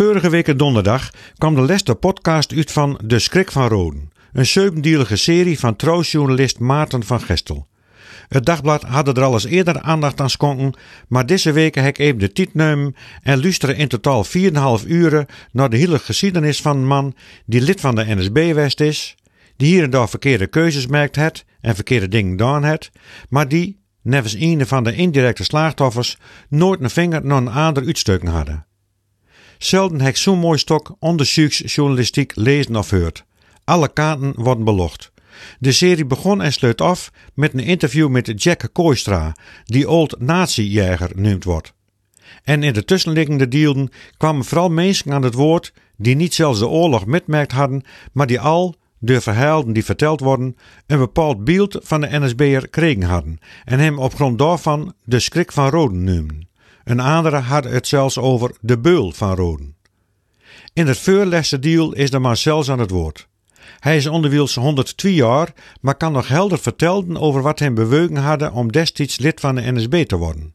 Vorige week donderdag kwam de laatste podcast uit van De Skrik van Roden. Een zeubendielige serie van troostjournalist Maarten van Gestel. Het dagblad had er al eens eerder aandacht aan schonken, maar deze week heb ik even de tijd nemen en luisteren in totaal 4,5 uren naar de hele geschiedenis van een man die lid van de NSB West is, die hier en daar verkeerde keuzes maakt het en verkeerde dingen gedaan het, maar die, nevens een van de indirecte slachtoffers, nooit een vinger naar een ander uitstukken hadden. Zelden heb ik zo'n mooi stok onderzoeksjournalistiek lezen of. Alle kaarten worden belocht. De serie begon en sluit af met een interview met Jack Kooistra, die Old Nazi-jäger noemd wordt. En in de tussenliggende deelden kwamen vooral mensen aan het woord die niet zelfs de oorlog metmerkt hadden, maar die al, de verhalen die verteld worden, een bepaald beeld van de NSB'er kregen hadden en hem op grond daarvan de schrik van Roden noemden. Een andere had het zelfs over de beul van Roden. In het voorlaatste deel is de man zelfs aan het woord. Hij is onderwiels 102 jaar, maar kan nog helder vertellen over wat hem bewogen hadden om destijds lid van de NSB te worden.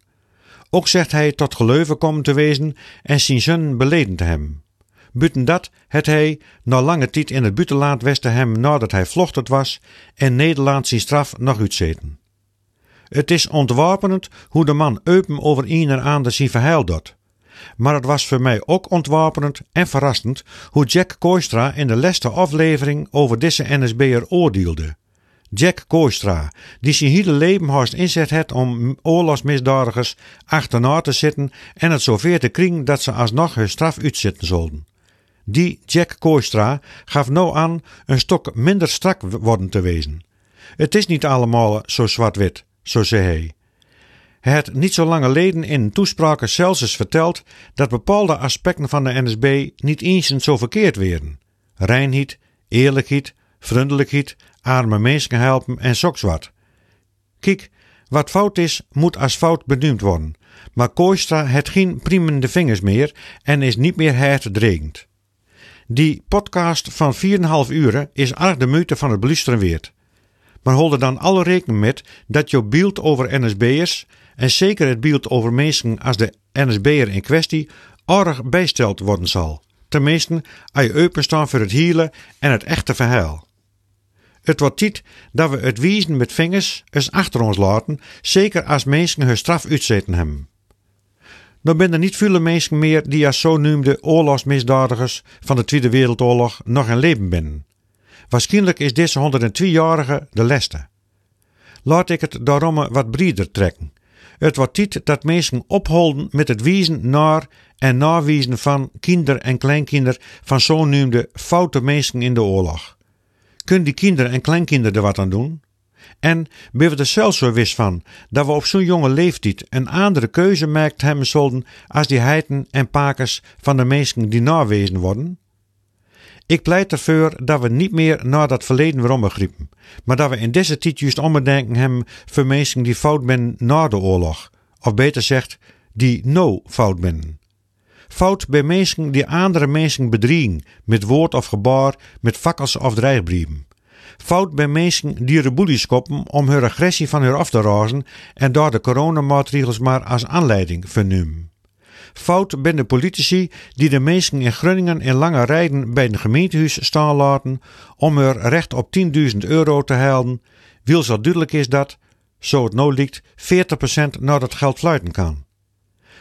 Ook zegt hij tot geleuven komen te wezen en zijn zonen beleden te hebben. Buiten dat het hij na lange tijd in het buitenland westen hem nadat hij vlochtend was en Nederland zijn straf nog uitzeten. Het is ontwapenend hoe de man open over een en ander zijn. Maar het was voor mij ook ontwapenend en verrassend hoe Jack Kooistra in de laatste aflevering over deze NSB'er oordeelde. Jack Kooistra, die zijn hele leven haast inzet heeft om oorlogsmisdadigers achterna te zitten en het zover te kringen dat ze alsnog hun straf uitzitten zouden. Die Jack Kooistra gaf nou aan een stok minder strak worden te wezen. Het is niet allemaal zo zwart-wit, zo zei hij. Hij had niet zo lang geleden in een toespraak eens verteld dat bepaalde aspecten van de NSB niet eens zo verkeerd werden. Reinheid, eerlijkheid, vriendelijkheid, arme mensen helpen en wat. Kijk, wat fout is, moet als fout benoemd worden. Maar Kooistra heeft geen priemende vingers meer en is niet meer herdregend. Die podcast van 4,5 uur is erg de moeite van het beluisteren weert. Maar hou er dan alle rekening met dat je beeld over NSB'ers en zeker het beeld over mensen als de NSB'er in kwestie erg bijsteld worden zal. Tenminste, als je openstaan voor het hielen en het echte verhaal. Het wordt tijd dat we het wiezen met vingers eens achter ons laten, zeker als mensen hun straf uitzeten hebben. Dan zijn er niet veel mensen meer die als zo noemde oorlogsmisdadigers van de Tweede Wereldoorlog nog in leven binnen. Waarschijnlijk is deze 102-jarige de leste. Laat ik het daarom wat breder trekken. Het wordt tijd dat mensen opholden met het wijzen naar en nawijzen van kinder en kleinkinder van zo noemde foute mensen in de oorlog. Kunnen die kinderen en kleinkinderen er wat aan doen? En ben we er zelfs zo wist van dat we op zo'n jonge leeftijd een andere keuze maakt hebben zullen als die heiten en pakers van de mensen die nawezen worden? Ik pleit ervoor dat we niet meer naar dat verleden weer maar dat we in deze tijd juist omdenken hebben voor mensen die fout ben na de oorlog. Of beter zegt, die no fout ben. Fout bij mensen die andere mensen bedriegen, met woord of gebaar, met fakkels of dreigbrieven. Fout bij mensen die rebellies koppen om hun agressie van hun af te razen en daar de coronamaatregels maar als aanleiding vernemen. Fout ben de politici die de mensen in Groningen in lange rijden bij een gemeentehuis staan laten om er recht op 10.000 euro te halen, wil zo duidelijk is dat, zo het nou ligt, 40% naar dat geld fluiten kan.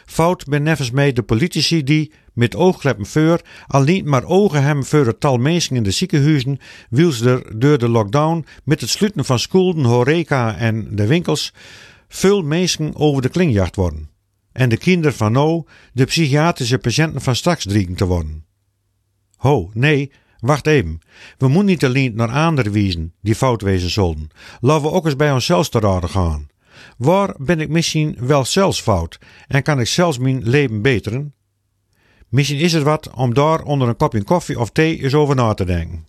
Fout ben nevens mij de politici die, met oogkleppen voor, al niet maar ogen hebben voor het tal mensen in de ziekenhuizen, ze er door de lockdown met het sluiten van scholen, horeca en de winkels, veel mensen over de klingjacht worden en de kinderen van nou de psychiatrische patiënten van straks dreigen te worden. Ho, nee, wacht even. We moeten niet alleen naar anderen wijzen die fout wezen zullen. Laten we ook eens bij onszelf te raden gaan. Waar ben ik misschien wel zelfs fout en kan ik zelfs mijn leven beteren? Misschien is het wat om daar onder een kopje koffie of thee eens over na te denken.